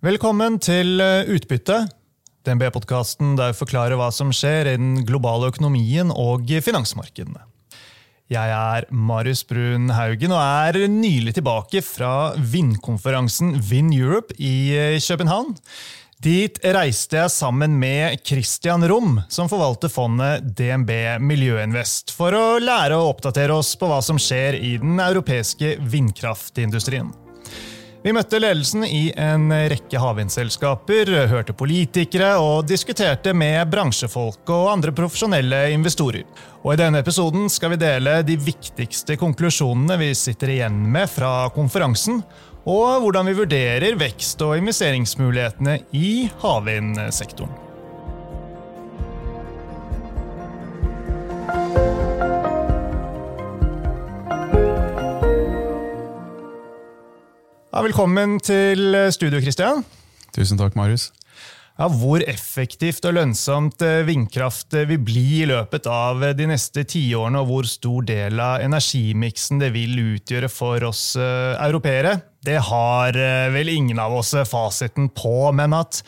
Velkommen til eh, Utbytte, DNB-podkasten der vi forklarer hva som skjer i den globale økonomien og finansmarkedene. Jeg er Marius Brun Haugen og er nylig tilbake fra vindkonferansen Vind Europe i eh, København. Dit reiste jeg sammen med Christian Rom, som forvalter fondet DNB Miljøinvest, for å lære og oppdatere oss på hva som skjer i den europeiske vindkraftindustrien. Vi møtte ledelsen i en rekke havvindselskaper, hørte politikere og diskuterte med bransjefolk og andre profesjonelle investorer. Og I denne episoden skal vi dele de viktigste konklusjonene vi sitter igjen med fra konferansen, og hvordan vi vurderer vekst- og investeringsmulighetene i havvindsektoren. Ja, velkommen til studio, Kristian. Tusen takk, Marius. Ja, hvor effektivt og lønnsomt eh, vindkraft eh, vil bli i løpet av eh, de neste tiårene, og hvor stor del av energimiksen det vil utgjøre for oss europeere, det har vel ingen av oss fasiten på. Men at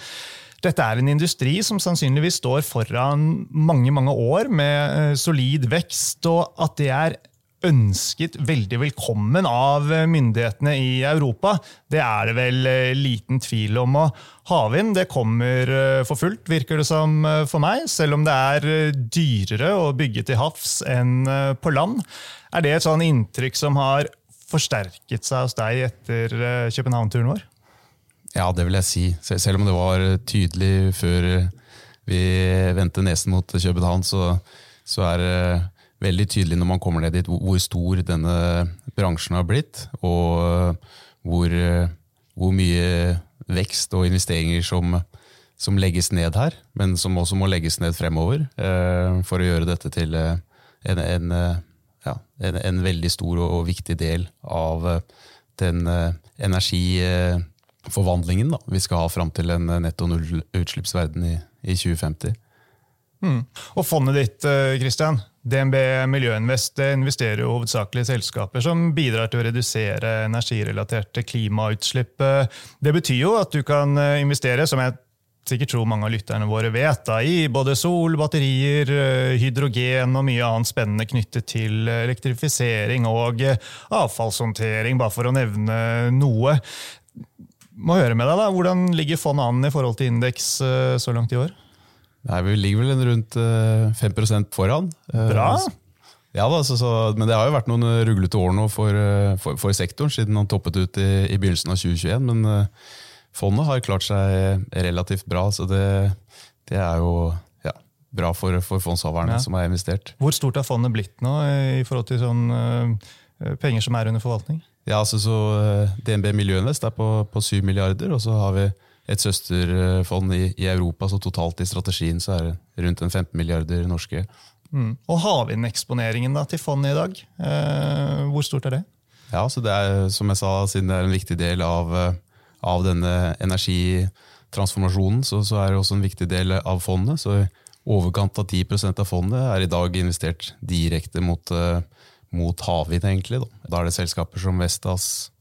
dette er en industri som sannsynligvis står foran mange mange år med solid vekst, og at det er ønsket veldig velkommen av myndighetene i Europa. Det er det vel eh, liten tvil om. Og havvind det kommer eh, for fullt, virker det som eh, for meg. Selv om det er dyrere å bygge til havs enn på land. Er det et sånn inntrykk som har forsterket seg hos deg etter København-turen vår? Ja, det vil jeg si. Selv om det var tydelig før vi vendte nesen mot København, så, så er det veldig tydelig når man kommer ned dit hvor stor denne bransjen har blitt, og hvor, hvor mye vekst og investeringer som, som, legges ned her, men som også må legges ned fremover eh, for å gjøre dette til eh, en, en, eh, ja, en, en veldig stor og, viktig del av den energiforvandlingen da, vi skal ha fram til en netto nullutslippsverden i, i 2050. Mm. Og fondet ditt, Christian, DNB Miljøinvest investerer jo hovedsakelig i selskaper som bidrar til å redusere energirelaterte klimautslipp. Det betyr jo at du kan investere, som jeg sikkert tror mange av lytterne våre vet, da, i både sol, batterier, hydrogen og mye annet spennende knyttet til elektrifisering og avfallshåndtering, bare for å nevne noe. Må høre med deg da, Hvordan ligger fondet an i forhold til indeks så langt i år? Nei, Vi ligger vel rundt 5 eh, foran. Eh, Bra! Ja, da, så, så, Men det har jo vært noen ruglete år nå for, eh, for, for sektoren, siden han toppet ut i, i, begynnelsen av 2021. Men fondet har klart seg relativt bra, så det, det er jo ja, bra for, for fondshaverne ja. som har investert. Hvor stort har fondet blitt nå i forhold til sånn, penger som er under forvaltning? Ja, altså så DNB Miljøinvest er på, på 7 milliarder, og så har vi et søsterfond i, i, Europa, så totalt i strategien så er det rundt en 15 milliarder norske. Mm. Og havvindeksponeringen til fondet i dag, eh, hvor stort er det? Ja, så det er, som jeg sa, Siden det er en viktig del av, av denne energitransformasjonen, så, så, er det også en viktig del av fondet. så i overkant av 10 av fondet er i dag investert direkte mot, mot havvind. egentlig. Da. da er det selskaper som Vestas,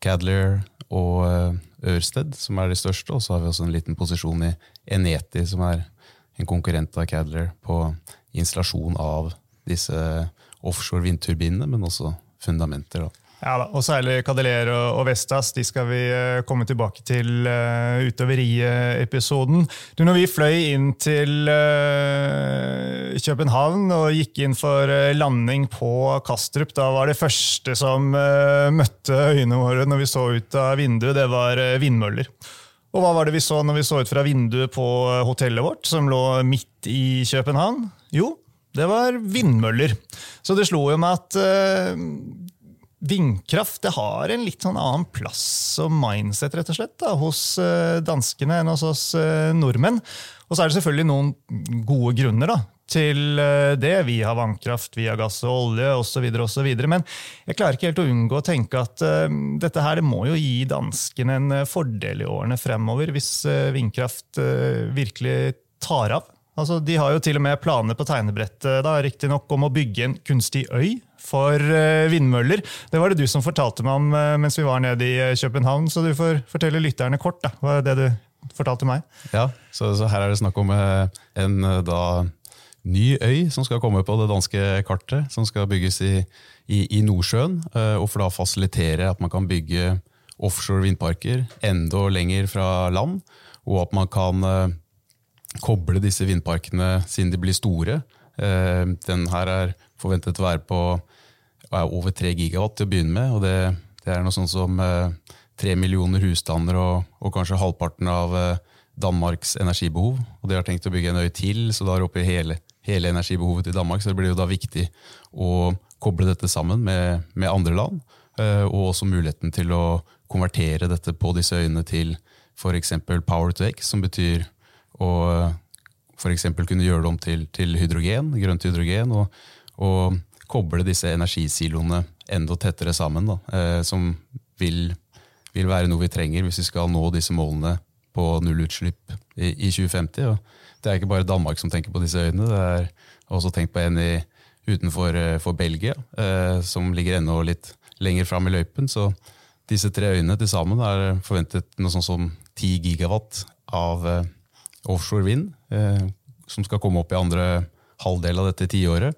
Cadler og Ørsted, som er de største. Og så har vi også en liten posisjon i Eneti, som er en konkurrent av Cadler, på installasjon av disse offshore vindturbinene, men også fundamenter. da. Ja da, og Særlig Cadeler og Vestas de skal vi eh, komme tilbake til uh, utover i episoden. Du, når vi fløy inn til uh, København og gikk inn for uh, landing på Kastrup, da var det første som møtte øynene våre når vi så ut av vinduet, det var vindmøller. Og hva var det vi så når vi så ut fra vinduet på hotellet vårt, som lå midt i København? Jo, det var vindmøller. Så det slo jo meg at Vindkraft det har en litt sånn annen plass og mindset rett og slett, da, hos eh, danskene enn hos oss eh, nordmenn. Og så er det selvfølgelig noen gode grunner da, til eh, det. Vi har vannkraft, vi har gass og olje osv. Men jeg klarer ikke helt å unngå å tenke at uh, dette her det må jo gi danskene en fordel i årene fremover, hvis vindkraft uh, virkelig tar av. Altså, de har jo til og med planer på tegnebrettet da, riktignok om å bygge en kunstig øy for uh, vindmøller. Det var det du som fortalte meg om uh, mens vi var nede i uh, København, så du får fortelle lytterne kort. da, hva det du fortalte meg. Ja, så, så her er det snakk om en da, ny øy som skal komme på det danske kartet, som skal bygges i, i, i Nordsjøen. og for da fasilitere at man kan bygge offshore vindparker enda lenger fra land, og at man kan koble disse vindparkene siden de blir store. Eh, den her er forventet å være på over 3 gigawatt til å begynne med. og Det, det er noe sånn som eh, tre millioner husstander og, og, kanskje halvparten av eh, Danmarks energibehov. Og De har tenkt å bygge en øy til, så da er oppe i hele, hele energibehovet til Danmark. Så det blir jo da viktig å koble dette sammen med, med andre land. Og også muligheten til å konvertere dette på disse øyene til f.eks. Power to X, som betyr og f.eks. kunne gjøre det om til, til hydrogen, grønt hydrogen, og, og, koble disse energisiloene enda tettere sammen. Da, eh, som vil, vil, være noe vi trenger hvis vi skal nå disse målene på nullutslipp i, i 2050. Og det er ikke bare Danmark som tenker på disse øyene, det er også tenkt på en i, utenfor eh, Belgia, eh, som ligger enda litt lenger fram i løypen. Så disse tre øyene til sammen er forventet noe sånn som 10 gigawatt av offshore vind, eh, som skal komme opp i andre halvdel av dette tiåret.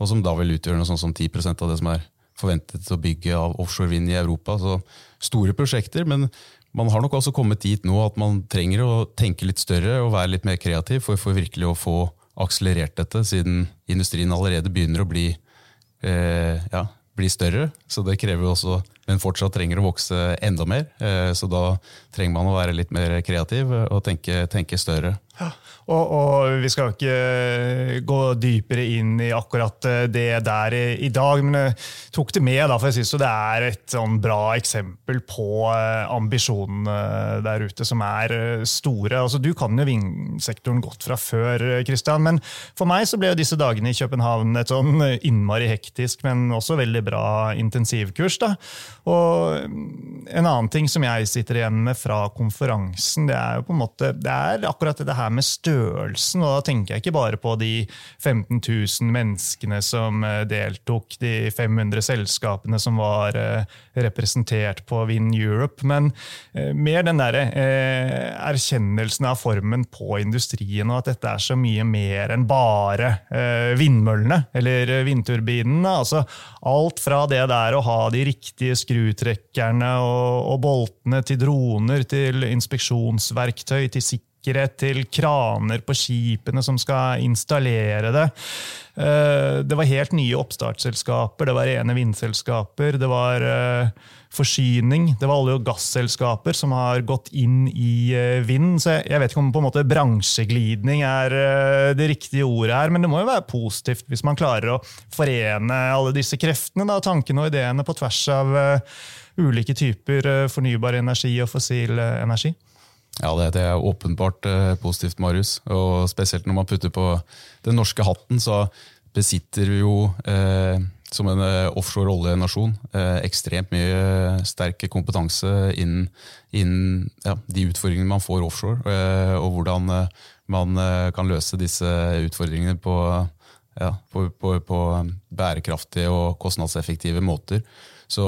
Og som da vil utgjøre noe sånn som 10% av det som er forventet å bygge av offshore vind i Europa. Så store prosjekter, men man har nok også kommet dit nå at man trenger å tenke litt større og være litt mer kreativ for, for virkelig å få akselerert dette, siden industrien allerede begynner å bli, eh, ja, bli større. Så det krever jo også men fortsatt trenger å vokse enda mer. Eh, så da trenger man å være litt mer kreativ og tenke, tenke større. Ja, og, og, vi skal ikke gå dypere inn i akkurat eh, det der i, dag, men jeg tok det med, da, for jeg syns det er et sånn bra eksempel på ambisjonene der ute, som er store. Altså, du kan jo vingsektoren godt fra før, Christian, men for meg så ble jo disse dagene i København et sånn innmari hektisk, men også veldig bra intensivkurs. da. Og mm, en annen ting som jeg sitter igjen med fra konferansen, det er jo på en måte, det er akkurat det her med størrelsen. og Da tenker jeg ikke bare på de 15 000 menneskene som eh, deltok, de 500 selskapene som var eh, representert på Win Europe, men eh, mer den der erkjennelsen av formen på industrien, og at dette er så mye mer enn bare vindmøllene eller vindturbinene. altså Alt fra det der å ha de riktige skrutrekkerne og, og boltene til droner, til inspeksjonsverktøy, til sikkerhet, til kraner på skipene som skal installere det. Eh, det var helt nye oppstartsselskaper, det var rene vindselskaper. det var eh, forsyning. Det var olje- og gasselskaper som har gått inn i eh, vind. Så jeg vet ikke om på en måte bransjeglidning er det riktige ordet her, men det må jo være positivt hvis man klarer å forene alle disse kreftene, da, tankene og ideene på tvers av ulike typer fornybar energi og fossil energi. Ja, det, det, er åpenbart eh, positivt, Marius. Og spesielt når man putter på den norske hatten, så besitter vi jo, eh, som en eh, offshore oljenasjon, eh, ekstremt mye sterk kompetanse innen, innen ja, de utfordringene man får offshore, og hvordan man kan løse disse utfordringene på, ja, på, på, på bærekraftige og kostnadseffektive måter. Så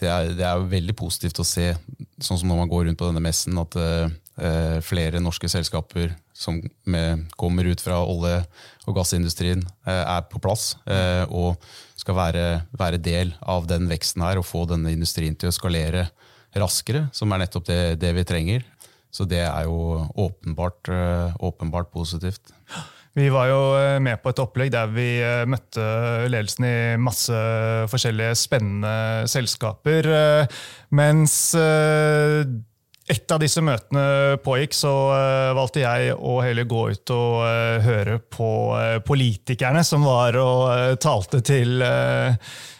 det er, det er, veldig positivt å se, sånn som når man går rundt på denne messen, at uh, flere norske selskaper som med, kommer ut fra olje- og gassindustrien, uh, er på plass uh, og skal være, være, del av den veksten her og få denne industrien til å skalere raskere, som er nettopp det, det vi trenger. Så det er jo åpenbart, åpenbart positivt. Vi var jo eh, med på et opplegg der vi eh, møtte ledelsen i masse forskjellige spennende selskaper. Eh, mens et av disse møtene pågikk, så valgte jeg å heller gå ut og høre på politikerne som var og talte til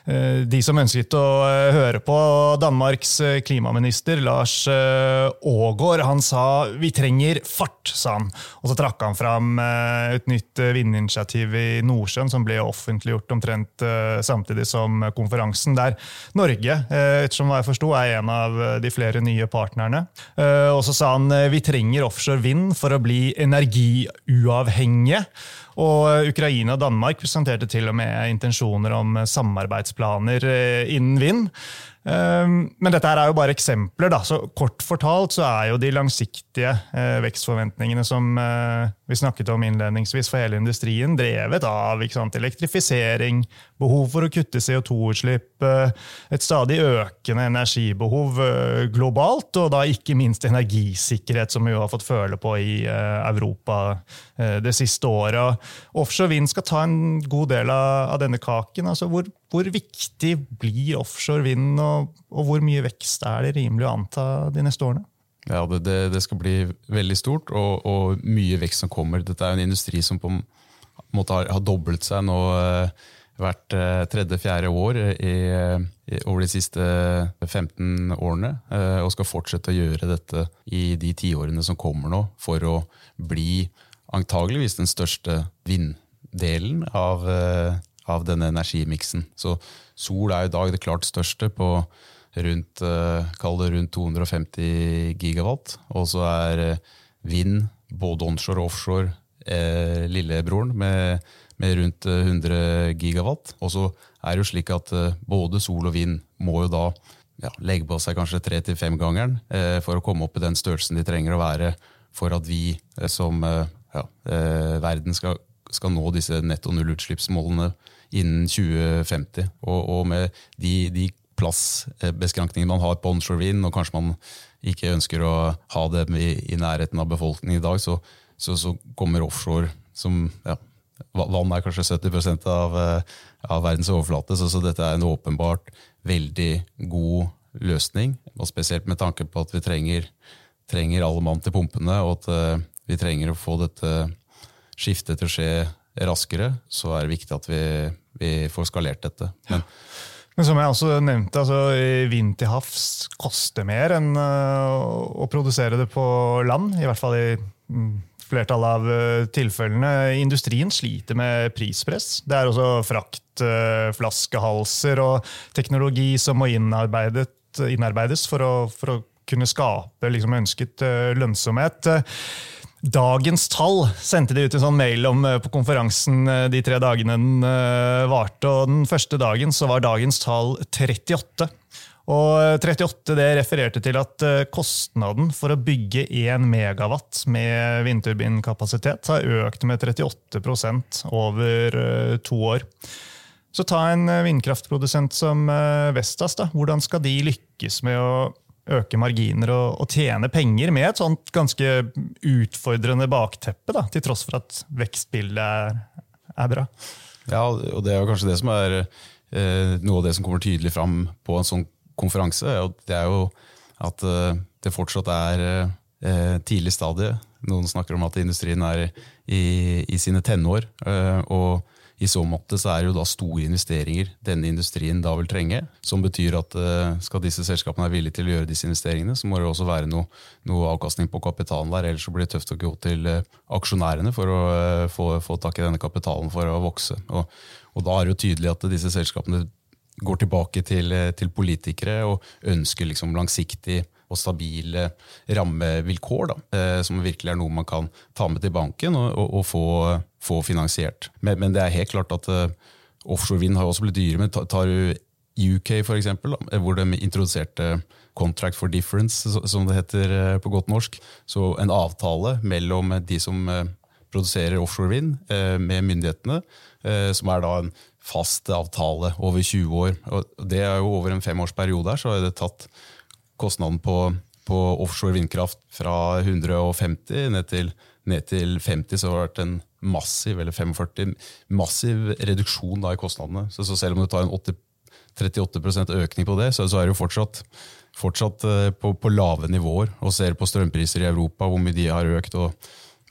de som ønsket å høre på Danmarks klimaminister Lars Aagaard, han sa vi trenger fart, sa han. Og så trakk han fram et nytt vindinitiativ i Nordsjøen som ble offentliggjort omtrent samtidig som konferansen, der Norge, ettersom hva jeg forsto, er en av de flere nye partnerne. Og så sa han vi trenger offshore vind for å bli energiuavhengige. Og Ukraina og Danmark presenterte til og med intensjoner om samarbeidsplaner eh, innen vind. Ehm, men dette her er jo bare eksempler. Da. så Kort fortalt så er jo de langsiktige eh, vekstforventningene som eh, vi snakket om innledningsvis for hele industrien, drevet av sant, elektrifisering, behov for å kutte CO2-utslipp, eh, et stadig økende energibehov globalt, og da ikke minst energisikkerhet, som vi har fått føle på i Europa det siste året. Offshore vind skal ta en god del av, denne kaken. altså hvor hvor viktig blir offshore vind, og, og, hvor mye vekst er det rimelig å anta de neste årene? Ja, Det, det, det skal bli veldig stort, og, og, mye vekst som kommer. Dette er en industri som på en måte har, har doblet seg nå eh, hvert eh, tredje-fjerde år i, i, over de siste 15 årene, eh, og skal fortsette å gjøre dette i de tiårene som kommer nå, for å bli antageligvis den største vinddelen av av denne energimiksen. Så sol er i dag det klart største, på rundt, kall det rundt 250 gigawatt. Og så er uh, vind, både onshore og offshore, uh, lillebroren med, med, rundt 100 gigawatt. Og så er det jo slik at både sol og vind må jo da ja, legge på seg kanskje tre til femgangeren eh, for å komme opp i den størrelsen de trenger å være for at vi som ja, verden skal, skal nå disse netto nullutslippsmålene innen 2050. Og, og med de, de plassbeskrankningene man har på onshore vind, og kanskje man ikke ønsker å ha dem i, i nærheten av befolkningen i dag, så, så, så kommer offshore som ja, Vann er kanskje 70 av, eh, av verdens overflate, så, så, dette er en åpenbart veldig god løsning. Og spesielt med tanke på at vi trenger, trenger alle mann til pumpene, og at uh, vi trenger å få dette skiftet til å skje raskere, så er det viktig at vi, vi får skalert dette. Men, men som jeg også nevnte, altså, vind til havs koster mer enn uh, å produsere det på land. I hvert fall i mm, flertallet av uh, tilfellene. Industrien sliter med prispress. Det er også fraktflaskehalser uh, og teknologi som må innarbeides for å, for å kunne skape liksom, ønsket lønnsomhet. Dagens tall sendte de ut en sånn mail om eh, på konferansen eh, de tre dagene den eh, varte. og Den første dagen så var dagens tall 38. Og 38 det refererte til at kostnaden for å bygge 1 megawatt med vindturbinkapasitet har økt med 38% over to år. Så ta en vindkraftprodusent som Vestas. da. Hvordan skal de lykkes med å øke marginer og, og, tjene penger med et sånt ganske utfordrende bakteppe, da, til tross for at vekstbildet er, er, bra. Ja, og det er jo kanskje det som er eh, noe av det som kommer tydelig fram på en sånn konferanse. og Det er jo at eh, det fortsatt er eh, tidlig stadie. Noen snakker om at industrien er i, i sine tenår. Eh, og i så måte så er det jo da store investeringer denne industrien da vil trenge. Som betyr at uh, skal disse selskapene være villige til å gjøre disse investeringene, så må det også være noe, noe avkastning på kapitalen der. Ellers så blir det tøft å gå til uh, aksjonærene for å uh, få, få, tak i denne kapitalen for å vokse. Og, og, da er det jo tydelig at disse selskapene går tilbake til, til politikere og ønsker liksom langsiktig og stabile rammevilkår, da, eh, som virkelig er noe man kan ta med til banken og, og, og få, få, finansiert. Men, men, det er helt klart at uh, offshore vind har også blitt dyre. Men tar du UK, for eksempel, da, hvor de introduserte Contract for Difference, som det heter på godt norsk. Så en avtale mellom de som produserer offshore vind, med myndighetene, som er da en fast avtale over 20 år. Og det er jo Over en femårsperiode her så har det tatt kostnaden på, på, offshore vindkraft fra 150 ned til, ned til 50, så har det vært en massiv eller 45, massiv reduksjon da, i kostnadene. Så, så, selv om du tar en 80, 38% økning på det, så, så er det jo fortsatt, fortsatt uh, på, på, lave nivåer. Og ser på strømpriser i Europa, hvor mye de har økt, og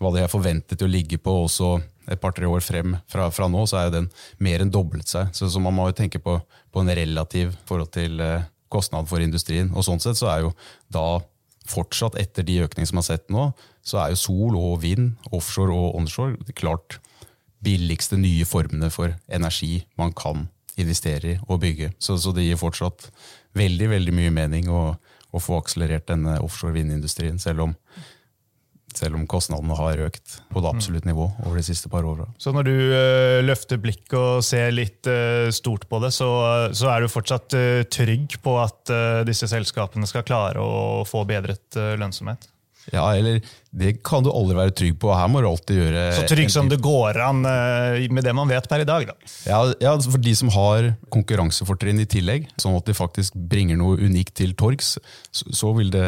hva de er forventet å ligge på også et par-tre år frem fra, fra, nå, så er den mer enn doblet seg. Så, så, man må jo tenke på, på en relativ forhold til eh, kostnad for industrien. Og sånn sett så er jo da fortsatt, etter de økningene som er sett nå, så er jo sol og vind, offshore og onshore, klart billigste nye formene for energi man kan investere i og bygge. Så, så det gir fortsatt veldig, veldig mye mening å, å få akselerert denne offshore vindindustrien, selv om selv om kostnadene har økt på det absolutt nivå over de siste par åra. Så når du uh, løfter blikket og ser litt uh, stort på det, så, så, er du fortsatt uh, trygg på at disse selskapene skal klare å få bedret lønnsomhet? Ja, eller det kan du aldri være trygg på. Her må du alltid gjøre Så trygg som det går an eh, med det man vet per i dag, da. Ja, ja for de som har konkurransefortrinn i tillegg, sånn at de faktisk bringer noe unikt til torgs, så vil det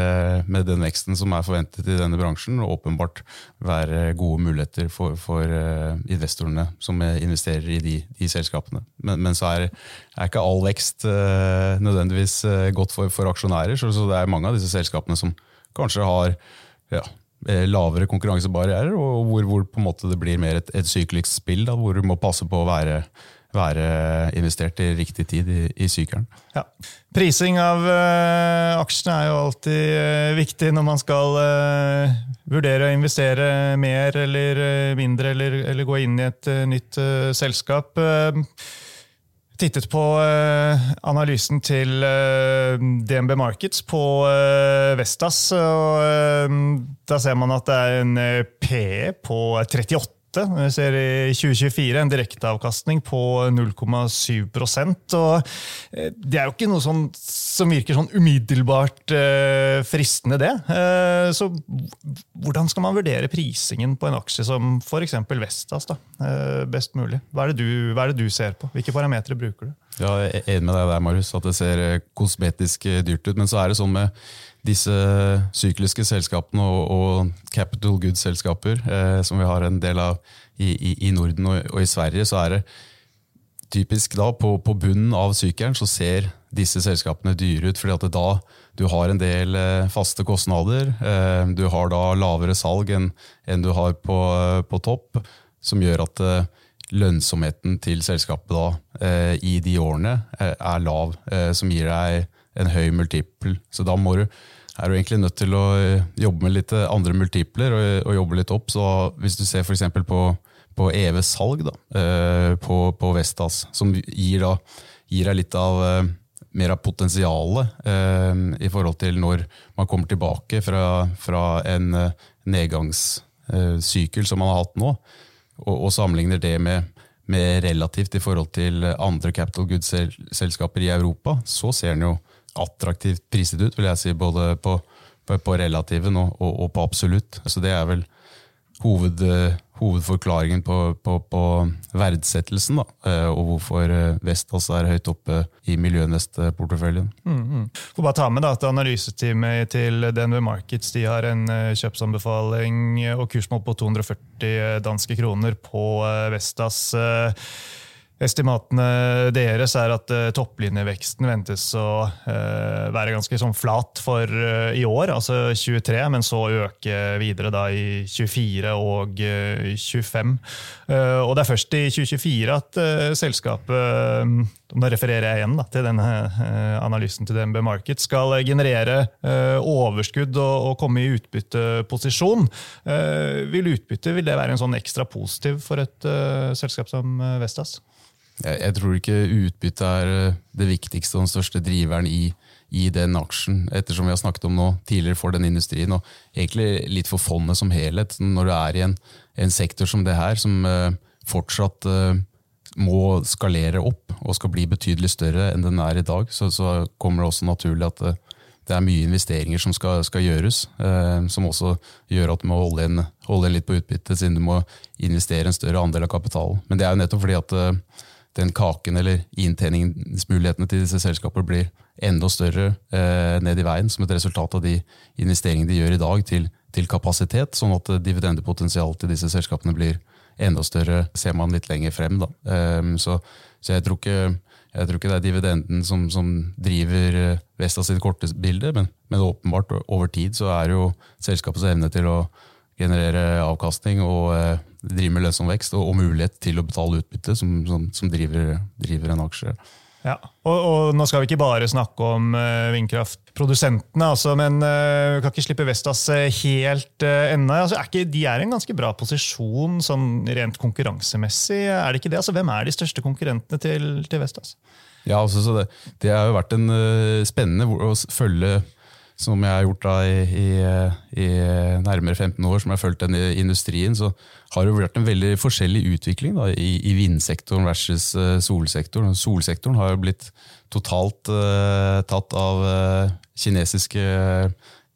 med den veksten som er forventet i denne bransjen, åpenbart være gode muligheter for, for eh, investorene som investerer i de, de selskapene. Men, men, så er, er, ikke all vekst uh, nødvendigvis godt for, for aksjonærer, så, så det er mange av disse selskapene som kanskje har ja, eh, lavere konkurransebarrierer, og hvor, hvor, på en måte det blir mer et, et syklisk spill, da, hvor du må passe på å være, være investert i riktig tid i, i sykelen. Ja. Prising av uh, aksjene er jo alltid uh, viktig når man skal uh, vurdere å investere mer eller mindre, eller, eller, gå inn i et nytt selskap tittet på uh, analysen til eh, DNB Markets på uh, Vestas. og Da ser man at det er en PE på 38 vi ser i 2024 en direkteavkastning på 0,7 og eh, Det er jo ikke noe sånn, som virker sånn umiddelbart eh, fristende, det. Eh, så hvordan skal man vurdere prisingen på en aksje som f.eks. Vestas? da, eh, Best mulig. Hva er, du, hva er, det du, ser på? Hvilke parametere bruker du? Ja, jeg er enig med deg der, Marius, at det ser eh, kosmetisk eh, dyrt ut. Men så er det sånn med disse sykliske selskapene og, og capital goods-selskaper, eh, som vi har en del av i, i, i Norden og, og, i Sverige, så er det typisk da på, på bunnen av sykkelen så ser disse selskapene dyre ut. fordi at da du har en del eh, faste kostnader. Eh, du har da lavere salg enn, en du har på, på, topp, som gjør at eh, lønnsomheten til selskapet da, eh, i de årene eh, er lav, som gir deg en høy multiple. Så da må du er du egentlig nødt til å eh, jobbe med litt eh, andre multipler og, og jobbe litt opp. Så hvis du ser f.eks. på, på EVs salg da, eh, på, på, Vestas, som gir, da, gir deg litt av mer av potensialet eh, i forhold til når man kommer tilbake fra, fra en nedgangssykkel som man har hatt nå, og, og sammenligner det med, med, relativt i forhold til andre capital goods-selskaper i Europa, så ser en jo attraktivt priset ut, vil jeg si, både på, på, på relativen og, og, og, på absolutt. Så det er vel hoved, hovedforklaringen på, på, verdsettelsen, da, eh, og hvorfor eh, Vestas er høyt oppe i Miljønest-porteføljen. Mm, Får bare ta med da, at Analyseteamet til DNV Markets de har en eh, kjøpsanbefaling og kursmål på 240 danske kroner på Vestas. Estimatene deres er at uh, topplinjeveksten ventes å uh, være ganske sånn flat for uh, i år, altså 23, men så øke videre da i 24 og 25. og det er først i 2024 at selskapet, nå refererer jeg igjen da, til denne analysen til DNB Market, skal generere overskudd og, og, komme i utbytteposisjon. vil utbytte vil det være en sånn ekstra positiv for et selskap som Vestas? Jeg, jeg tror ikke utbytte er eh, det viktigste og den største driveren i, i, den aksjen, ettersom vi har snakket om nå tidligere for den industrien, og egentlig litt for fondet som helhet. Når du er i en, en sektor som det her, som fortsatt må skalere opp og skal bli betydelig større enn den er i dag, så, så kommer det også naturlig at det, det er mye investeringer som skal, skal gjøres, som også gjør at du må holde igjen, litt på utbyttet, siden du må investere en større andel av kapitalen. Men det er jo nettopp fordi at den kaken eller inntjeningsmulighetene til disse selskapene blir enda større eh, ned i veien som et resultat av de investeringene de gjør i dag til, til kapasitet, sånn at dividendepotensialet til disse selskapene blir enda større, ser man litt lenger frem. Da. Um, så, så jeg, tror ikke, jeg, tror ikke, det er dividenden som, som driver eh, Vestas sitt korte bilde, men, men, åpenbart over tid så er jo selskapets evne til å generere avkastning og eh, driver med lønnsom vekst og, og, mulighet til å betale utbytte, som, som, som driver, driver, en aksje. Ja, og, og, Nå skal vi ikke bare snakke om uh, vindkraftprodusentene, altså, men uh, vi kan ikke slippe Vestas helt uh, ennå. Altså, de er i en ganske bra posisjon sånn rent konkurransemessig. er det ikke det? Altså, hvem er de største konkurrentene til, til Vestas? Ja, altså, det, det, har jo vært en spennende å følge som jeg har gjort da i, i, i, nærmere 15 år, som jeg har fulgt den industrien, så har det vært en veldig forskjellig utvikling da, i, i, vindsektoren versus uh, solsektoren. Solsektoren har jo blitt totalt uh, tatt av uh, kinesiske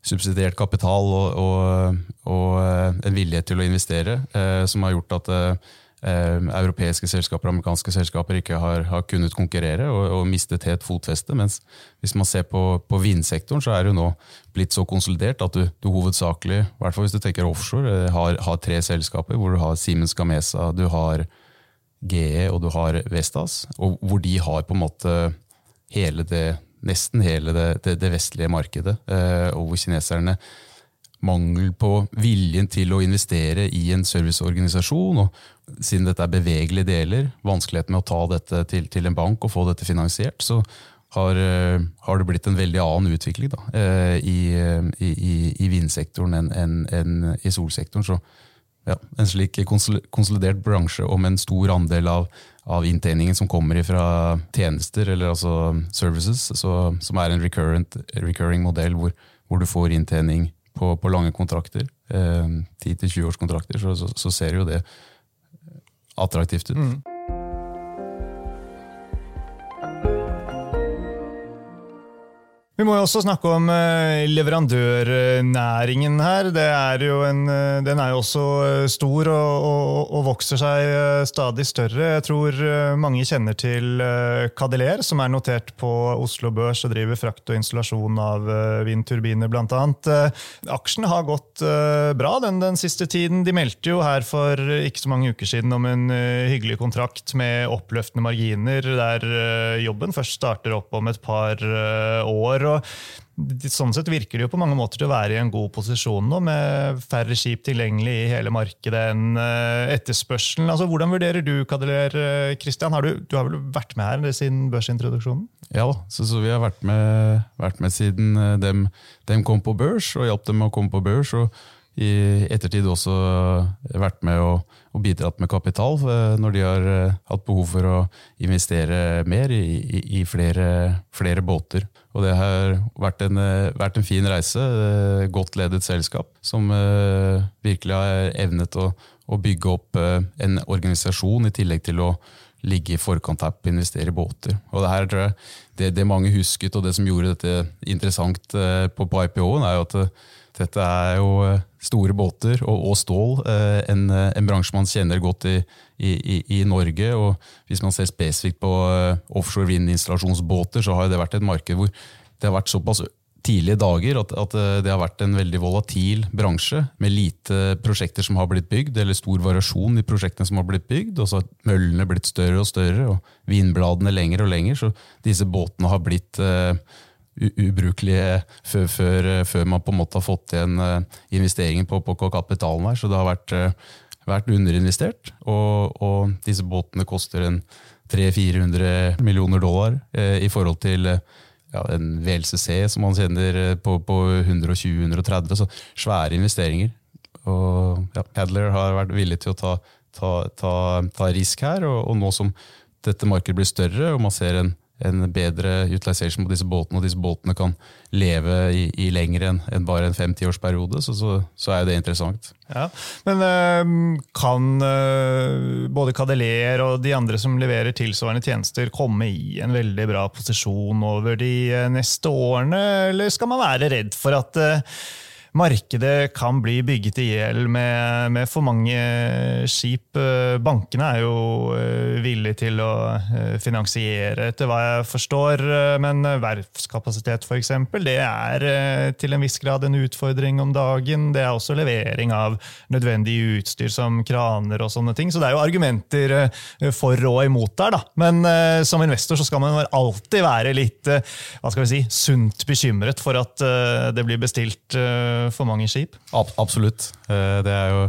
subsidiert kapital og, og, og en vilje til å investere, som har gjort at eh, europeiske selskaper amerikanske selskaper ikke har, har kunnet konkurrere og, og, mistet helt fotfeste. Mens hvis man ser på, på vindsektoren, så er det jo nå blitt så konsolidert at du, du hovedsakelig, i hvert fall hvis du tenker offshore, eh, har, har, tre selskaper hvor du har Siemens Gamesa, du har GE og du har Vestas, og hvor de har på en måte hele det, nesten hele det, det, det vestlige markedet, eh, og hvor kineserne mangel på viljen til å investere i en serviceorganisasjon. og Siden dette er bevegelige deler, vanskeligheten med å ta dette til, til en bank og få dette finansiert, så har, eh, har det blitt en veldig annen utvikling da, eh, i, i, i vindsektoren enn en, en i solsektoren. Så ja, en slik konsolidert bransje med en stor andel av, av inntjeningen som kommer fra tjenester, eller altså services, så, som er en recurring modell hvor, hvor du får inntjening på, på lange kontrakter, eh, 10-20 års kontrakter, så, så, så, ser jo det attraktivt ut. Mm. Vi må jo også snakke om eh, leverandørnæringen her. Er en, eh, den er jo også eh, stor og, og, og, vokser seg stadig større. Jeg tror mange kjenner til Cadeler, som er notert på Oslo Børs og driver frakt og installasjon av vindturbiner bl.a. Aksjene har gått bra den, den, siste tiden. De meldte jo her for ikke så mange uker siden om en hyggelig kontrakt med oppløftende marginer, der jobben først starter opp om et par år og Sånn sett virker det jo på mange måter til å være i en god posisjon nå, med færre skip tilgjengelig i hele markedet enn eh, etterspørselen. Altså, hvordan vurderer du Kadeler, Christian? Har du, du, har vel vært med her siden børsintroduksjonen? Ja, så, så vi har vært med, vært med siden eh, dem, dem, kom på børs, og hjalp dem å komme på børs. og i ettertid også vært med og, og bidratt med kapital eh, når de har hatt behov for å investere mer i, i, i flere, flere båter. Og det har vært en, eh, vært en, fin reise. Eh, godt ledet selskap som virkelig har evnet å, å, bygge opp en organisasjon, i tillegg til å ligge i forkant her på å investere i båter. Og det, her, jeg, det, det, mange husket, og det som gjorde dette interessant på, på IPO-en, er jo at dette er jo store båter og, og stål. En, en, bransje man kjenner godt i, i, i, Norge. og Hvis man ser spesifikt på offshore vindinstallasjonsbåter, så har det vært et marked hvor det har vært såpass tidlige dager at, at, det har vært en veldig volatil bransje, med lite prosjekter som har blitt bygd, eller stor variasjon i prosjektene som har blitt bygd. og så har møllene blitt større og større, og vinbladene lengre og lengre. Så disse båtene har blitt uh, ubrukelige før, før, før, man på en måte har fått igjen investeringen på, på kapitalen her. Så det har vært vært underinvestert. Og, og disse båtene koster en 300-400 millioner dollar eh, i forhold til eh, ja, en VLCC som man kjenner eh, på, på 120-130. Så svære investeringer. Og ja, Padler har vært villig til å ta, ta, ta, ta risk her. Og, og, nå som dette markedet blir større, og man ser en en bedre utilization på disse båtene, og disse båtene kan leve i, i lenger enn en bare en fem-tiårsperiode, så, så, så, er jo det interessant. Ja, Men øh, kan øh, både Cadeler og de andre som leverer tilsvarende tjenester, komme i en veldig bra posisjon over de øh, neste årene, eller skal man være redd for at markedet kan bli bygget i hjel med, med, for mange skip. Bankene er jo eh, villige til å eh, finansiere, etter hva jeg forstår. Men verftskapasitet, f.eks., det er eh, til en viss grad en utfordring om dagen. Det er også levering av nødvendig utstyr som kraner og sånne ting. Så det er jo argumenter for og imot der. da. Men som investor så skal man alltid være litt hva skal vi si, sunt bekymret for at det blir bestilt for mange skip? absolutt. Eh, det er jo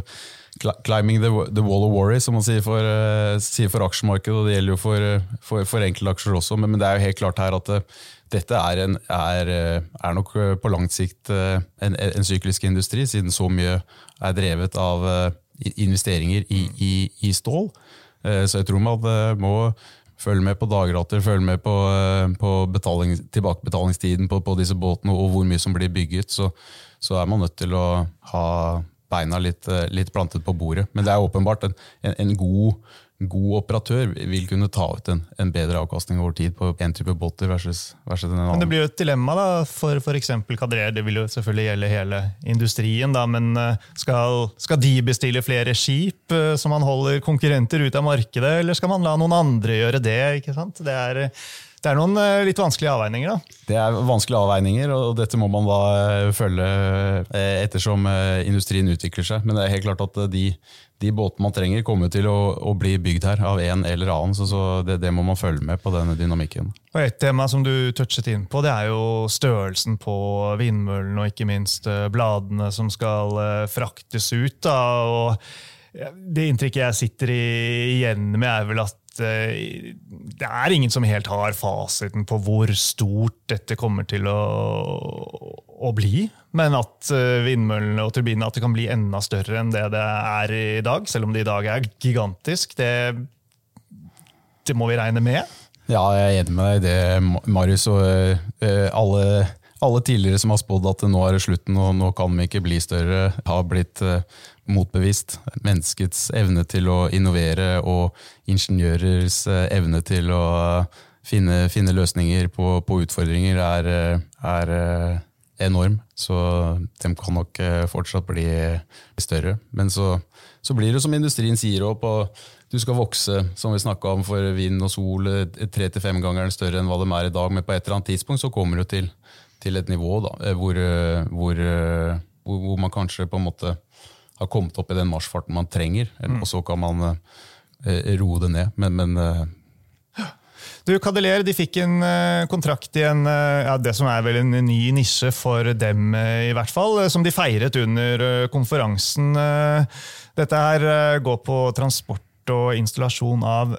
climbing the, wall of worry, som man sier for, uh, sier for aksjemarkedet. og Det gjelder jo for, for, for enkeltaksjer også, men, men, det er jo helt klart her at dette er, en, er, er, nok på langt sikt en, en, syklisk industri, siden så mye er drevet av investeringer i, i, i stål. så jeg tror man må følge med på dagrater, følge med på, på tilbakebetalingstiden på, på, disse båtene og hvor mye som blir bygget. Så, så er man nødt til å ha beina litt, eh, litt, plantet på bordet. Men det er åpenbart en, en, en god, god, operatør vil kunne ta ut en, en bedre avkastning over tid på én type båter versus, versus en annen. Men Det blir jo et dilemma da, for f.eks. Kadrer. Det vil jo selvfølgelig gjelde hele industrien. Da, men eh, skal, skal, de bestille flere skip eh, som man holder konkurrenter ut av markedet, eller skal man la noen andre gjøre det? ikke sant? Det er det er noen eh, litt vanskelige avveininger, da. Det er vanskelige avveininger, og dette må man da eh, følge eh, ettersom industrien utvikler seg. Men det er helt klart at de, de båtene man trenger, kommer til å, å, bli bygd her av en eller annen. Så, så det, det, må man følge med på denne dynamikken. Og Et tema som du touchet inn på, det er jo størrelsen på vindmøllen og ikke minst bladene som skal fraktes ut. da, og det inntrykket jeg sitter igjen med, er vel at det er ingen som helt har fasiten på hvor stort dette kommer til å, å bli. Men at eh, vindmøllene og turbinene at det kan bli enda større enn det det er i dag, selv om det i dag er gigantisk, det, det må vi regne med. Ja, jeg er enig med deg i det, Marius. og uh, alle, alle, tidligere som har spådd at nå er det slutten og nå kan vi ikke bli større, har blitt motbevist. Menneskets evne til å innovere og ingeniørers eh, evne til å finne, finne løsninger på, på utfordringer er, er, eh, enorm. Så de kan nok eh, fortsatt bli større. Men så, så blir det som industrien sier òg, du skal vokse, som vi snakka om for vind og sol, tre til fem ganger større enn hva de er i dag. Men på et eller annet tidspunkt så kommer du til, til et nivå da, hvor, hvor, hvor, man kanskje på en måte har kommet opp i den marsjfarten man trenger. Mm. Og så kan man uh, roe det ned. Men, men uh, du, Cadeler de fikk en uh, kontrakt i en, ja, det som er vel en ny nisje for dem, i hvert fall, som de feiret under konferansen. Dette her går på transport og installasjon av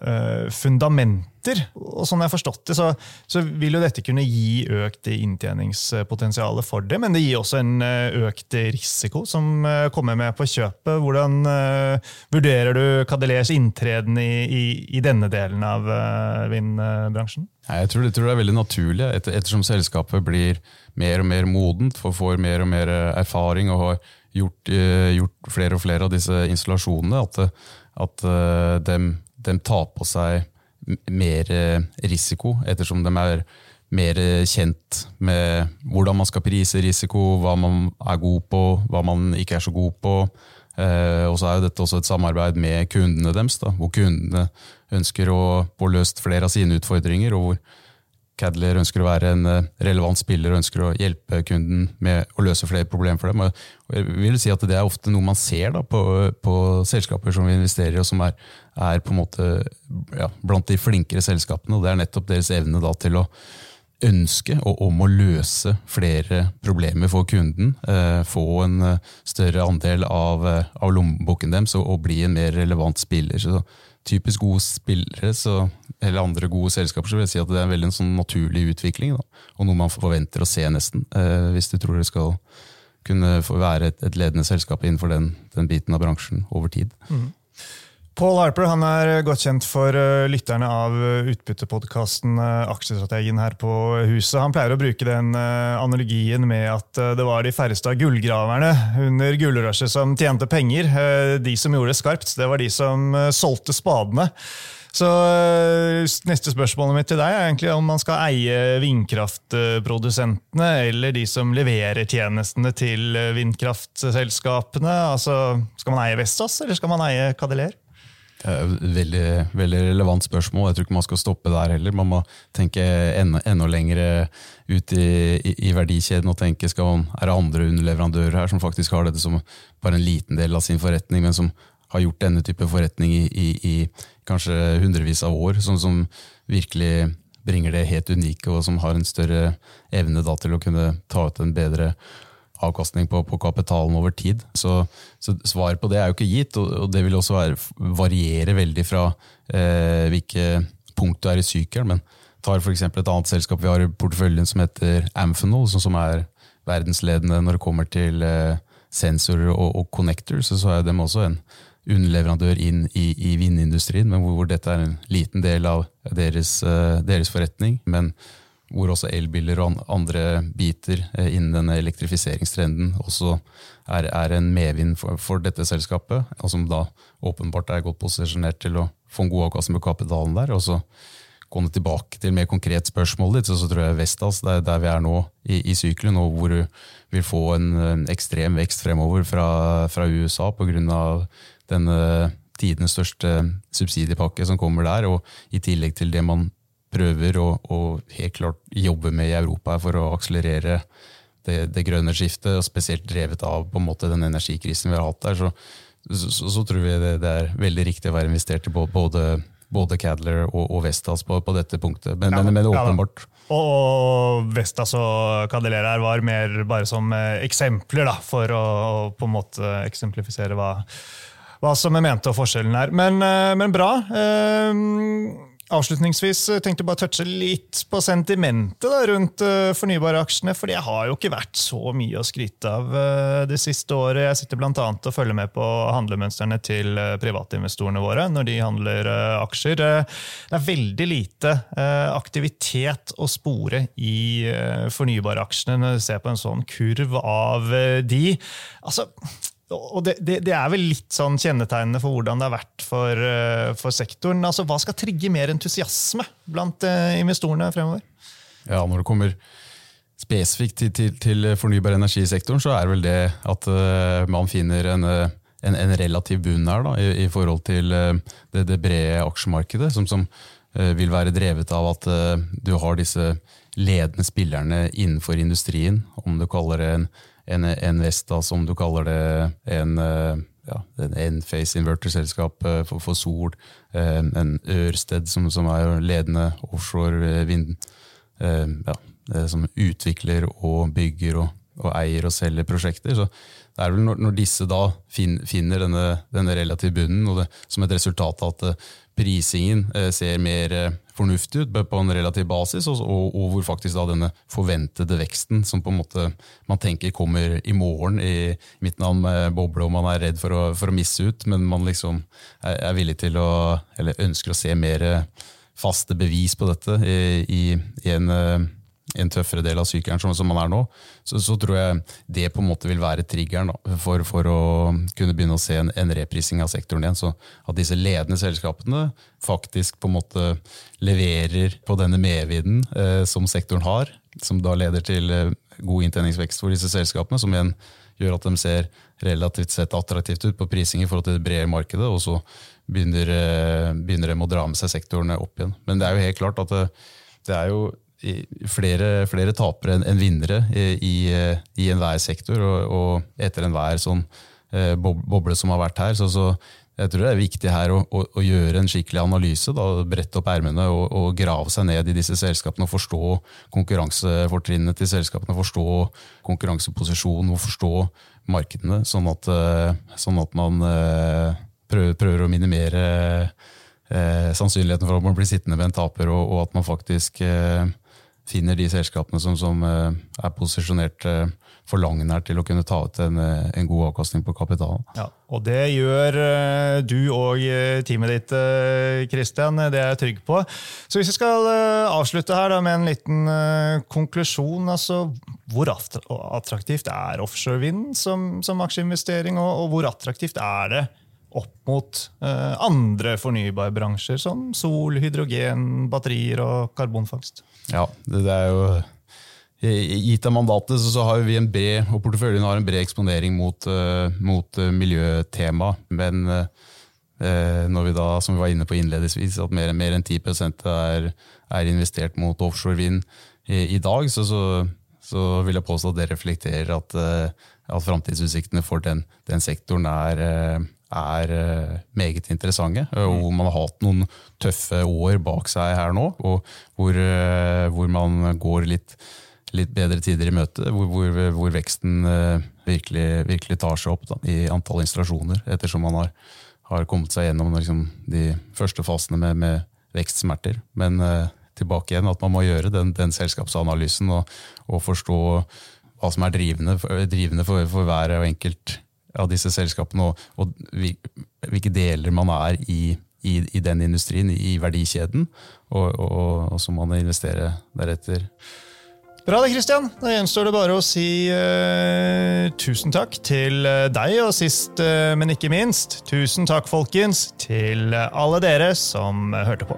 fundamenter. etter. Og sånn jeg har forstått det, så, så, vil jo dette kunne gi økt inntjeningspotensial for det, men det gir også en eh, økt risiko som eh, kommer med på kjøpet. Hvordan vurderer du Cadelers inntreden i, i, i, denne delen av vindbransjen? Jeg tror, jeg tror, det er veldig naturlig, etter, ettersom selskapet blir mer og mer modent, for får mer og mer erfaring og har gjort, gjort flere og flere av disse installasjonene, at, at de, de tar på seg mer eh, risiko, ettersom de er mer kjent med hvordan man skal prise risiko, hva man er god på, hva man ikke er så god på. Eh, og så er jo dette også et samarbeid med kundene deres, da, hvor kundene ønsker å få løst flere av sine utfordringer, og hvor Cadler ønsker å være en eh, relevant spiller og ønsker å hjelpe kunden med å løse flere problemer for dem. Og jeg vil si at Det er ofte noe man ser da, på, på, selskaper som vi investerer i, og som er, er på en måte ja, blant de flinkere selskapene. og Det er nettopp deres evne da, til å ønske og om å løse flere problemer for kunden. Eh, få en eh, større andel av, av lommeboken deres og, og, bli en mer relevant spiller. Så typisk gode spillere så, eller andre gode selskaper, så vil jeg si at det er en veldig sånn naturlig utvikling. Da. Og noe man forventer å se, nesten. Eh, hvis du tror det skal kunne være et, et ledende selskap innenfor den, den, biten av bransjen over tid. Mm. Paul Harper han er godt kjent for uh, lytterne av uh, utbyttepodkasten uh, Aksjestrategen her på huset. Han pleier å bruke den analogien med at det var de færreste av gullgraverne under gullrushet som tjente penger. De som gjorde det skarpt, det var de som solgte spadene. Så Neste spørsmålet mitt til deg er egentlig om man skal eie vindkraftprodusentene eller de som leverer tjenestene til vindkraftselskapene. Altså, Skal man eie Vestas, eller skal man eie Cadeler? Veldig, veldig, relevant spørsmål. Jeg tror ikke man skal stoppe der heller. Man må tenke enda, enda lenger ut i, i, i, verdikjeden og tenke skal man, er det andre underleverandører her som faktisk har dette som bare en liten del av sin forretning, men som har gjort denne type forretning i, i kanskje hundrevis av år, som, som, virkelig bringer det helt unike, og som har en større evne da, til å kunne ta ut en bedre avkastning på, på kapitalen over tid. Så, så svaret på det er jo ikke gitt, og, og det vil også være, variere veldig fra eh, hvilke punkt du er i sykkelen. Men tar f.eks. et annet selskap vi har i porteføljen som heter Amphenol, som, er verdensledende når det kommer til eh, sensorer og, og connectors, så er de også en underleverandør inn i, i vindindustrien, men hvor, hvor, dette er en liten del av deres, uh, deres forretning. Men hvor også elbiler og andre biter uh, innen denne elektrifiseringstrenden også er, er en medvind for, for, dette selskapet, og som da åpenbart er godt posisjonert til å få en god avkastning på kapitalen der. og så Gående tilbake til mer konkret spørsmålet ditt, så, så, tror jeg Vestas, der, der vi er nå i, i sykelen, og hvor du vil få en, en ekstrem vekst fremover fra, fra USA pga. denne tidenes største subsidiepakke som kommer der, og i tillegg til det man prøver å, å helt klart jobbe med i Europa for å akselerere det, det, grønne skiftet, og spesielt drevet av på en måte den energikrisen vi har hatt der, så, så, så tror vi det, det, er veldig riktig å være investert i både både Cadler og, og Vestas på, på, dette punktet. Men, ja, men, men åpenbart. Ja, og Vestas og Cadeler her var mer bare som eh, eksempler, da, for å, på en måte eksemplifisere hva, hva som er ment og forskjellen her. Men, eh, men bra. Uh, Avslutningsvis eh, tenkte jeg bare touche litt på sentimentet da, rundt uh, fornybaraksjene. For det har jo ikke vært så mye å skryte av uh, det siste året. Jeg sitter bl.a. og følger med på handlemønstrene til privatinvestorene våre når de handler aksjer. det er veldig lite aktivitet å spore i fornybaraksjene når du ser på en sånn kurv av de. Altså, og det, det, det, er vel litt sånn kjennetegnende for hvordan det har vært for, eh, for sektoren. Altså, hva skal trigge mer entusiasme blant uh, investorene fremover? Ja, Når det kommer spesifikt til, til, til fornybar energisektoren, så er det vel det at uh, man finner en, en, en, relativ bunn her da, i, i forhold til uh, det, det, brede aksjemarkedet, som, som vil være drevet av at du har disse ledende spillerne innenfor industrien, om du kaller det en en, en Vesta, som du kaller det, en eh, ja, Enface Inverter-selskap for, for, sol, eh, en Ørsted som, som er ledende offshore vind, ja, som utvikler og bygger og, og, eier og selger prosjekter. Så det er vel når, når disse da finner denne, denne relative bunnen, og det, som et resultat av at prisingen ser mer fornuftig ut på en relativ basis, og, og, og, hvor faktisk da denne forventede veksten, som på en måte man tenker kommer i morgen i midten av en boble, og man er redd for å, for å misse ut, men man liksom er, er, villig til å, eller ønsker å se mer faste bevis på dette i, i, i en en tøffere del av sykkelen som, som man er nå, så, så, tror jeg det på en måte vil være triggeren da, for, for, å kunne begynne å se en, en, reprising av sektoren igjen. Så at disse ledende selskapene faktisk på en måte leverer på denne medvinden eh, som sektoren har, som da leder til eh, god inntjeningsvekst for disse selskapene, som igjen gjør at de ser relativt sett attraktivt ut på prising i forhold til det brede markedet, og så begynner, eh, begynner de å dra med seg sektorene opp igjen. Men det er jo helt klart at det, det er jo flere, flere tapere enn vinnere i, i enhver sektor og, og etter enhver sånn eh, boble som har vært her. Så, så jeg tror det er viktig her å, å, å gjøre en skikkelig analyse. Da, brette opp ermene og, og, grave seg ned i disse selskapene og forstå konkurransefortrinnene til selskapene. Forstå konkurranseposisjonen og forstå markedene, sånn at, eh, sånn at man eh, prøver, prøver å minimere eh, sannsynligheten for at man blir sittende med en taper, og, og at man faktisk eh, finner de selskapene som, som eh, er posisjonert eh, for langen her til å kunne ta ut en, eh, en god avkastning på kapitalen. Ja, og det gjør du og teamet ditt, Christian. Det er jeg trygg på. Så hvis vi skal avslutte her da, med en liten konklusjon, altså hvor attraktivt er offshore vind som, som aksjeinvestering, og, og hvor attraktivt er det opp mot andre fornybarbransjer, som sol, hydrogen, batterier og karbonfangst. Ja, det, det er jo Gitt av mandatet så, har vi en bred og porteføljen har en bred eksponering mot, uh, mot uh, miljøtema. Men uh, når vi da, som vi var inne på innledningsvis, at mer, mer enn 10% er, er, investert mot offshore vind i, i dag, så, så, så, vil jeg påstå at det reflekterer at, at framtidsutsiktene for den, den sektoren er er eh, meget interessante. Eh, hvor man har hatt noen tøffe år bak seg her nå, og hvor, eh, hvor man går litt litt bedre tider i møte, hvor, hvor, hvor veksten virkelig, virkelig, tar seg opp da, i antall installasjoner, ettersom man har, har kommet seg gjennom liksom, de første fasene med, med vekstsmerter. Men tilbake igjen at man må gjøre den, den selskapsanalysen og, og, forstå hva som er drivende, drivende for, for, hver og enkelt av disse selskapene, og, og hvilke deler man er i, i, i den industrien, i verdikjeden, og, og så må man investere deretter. Bra det, Christian. Da gjenstår det bare å si uh, tusen takk til eh, deg, og sist, uh, men ikke minst, tusen takk, folkens, til alle dere som hørte på.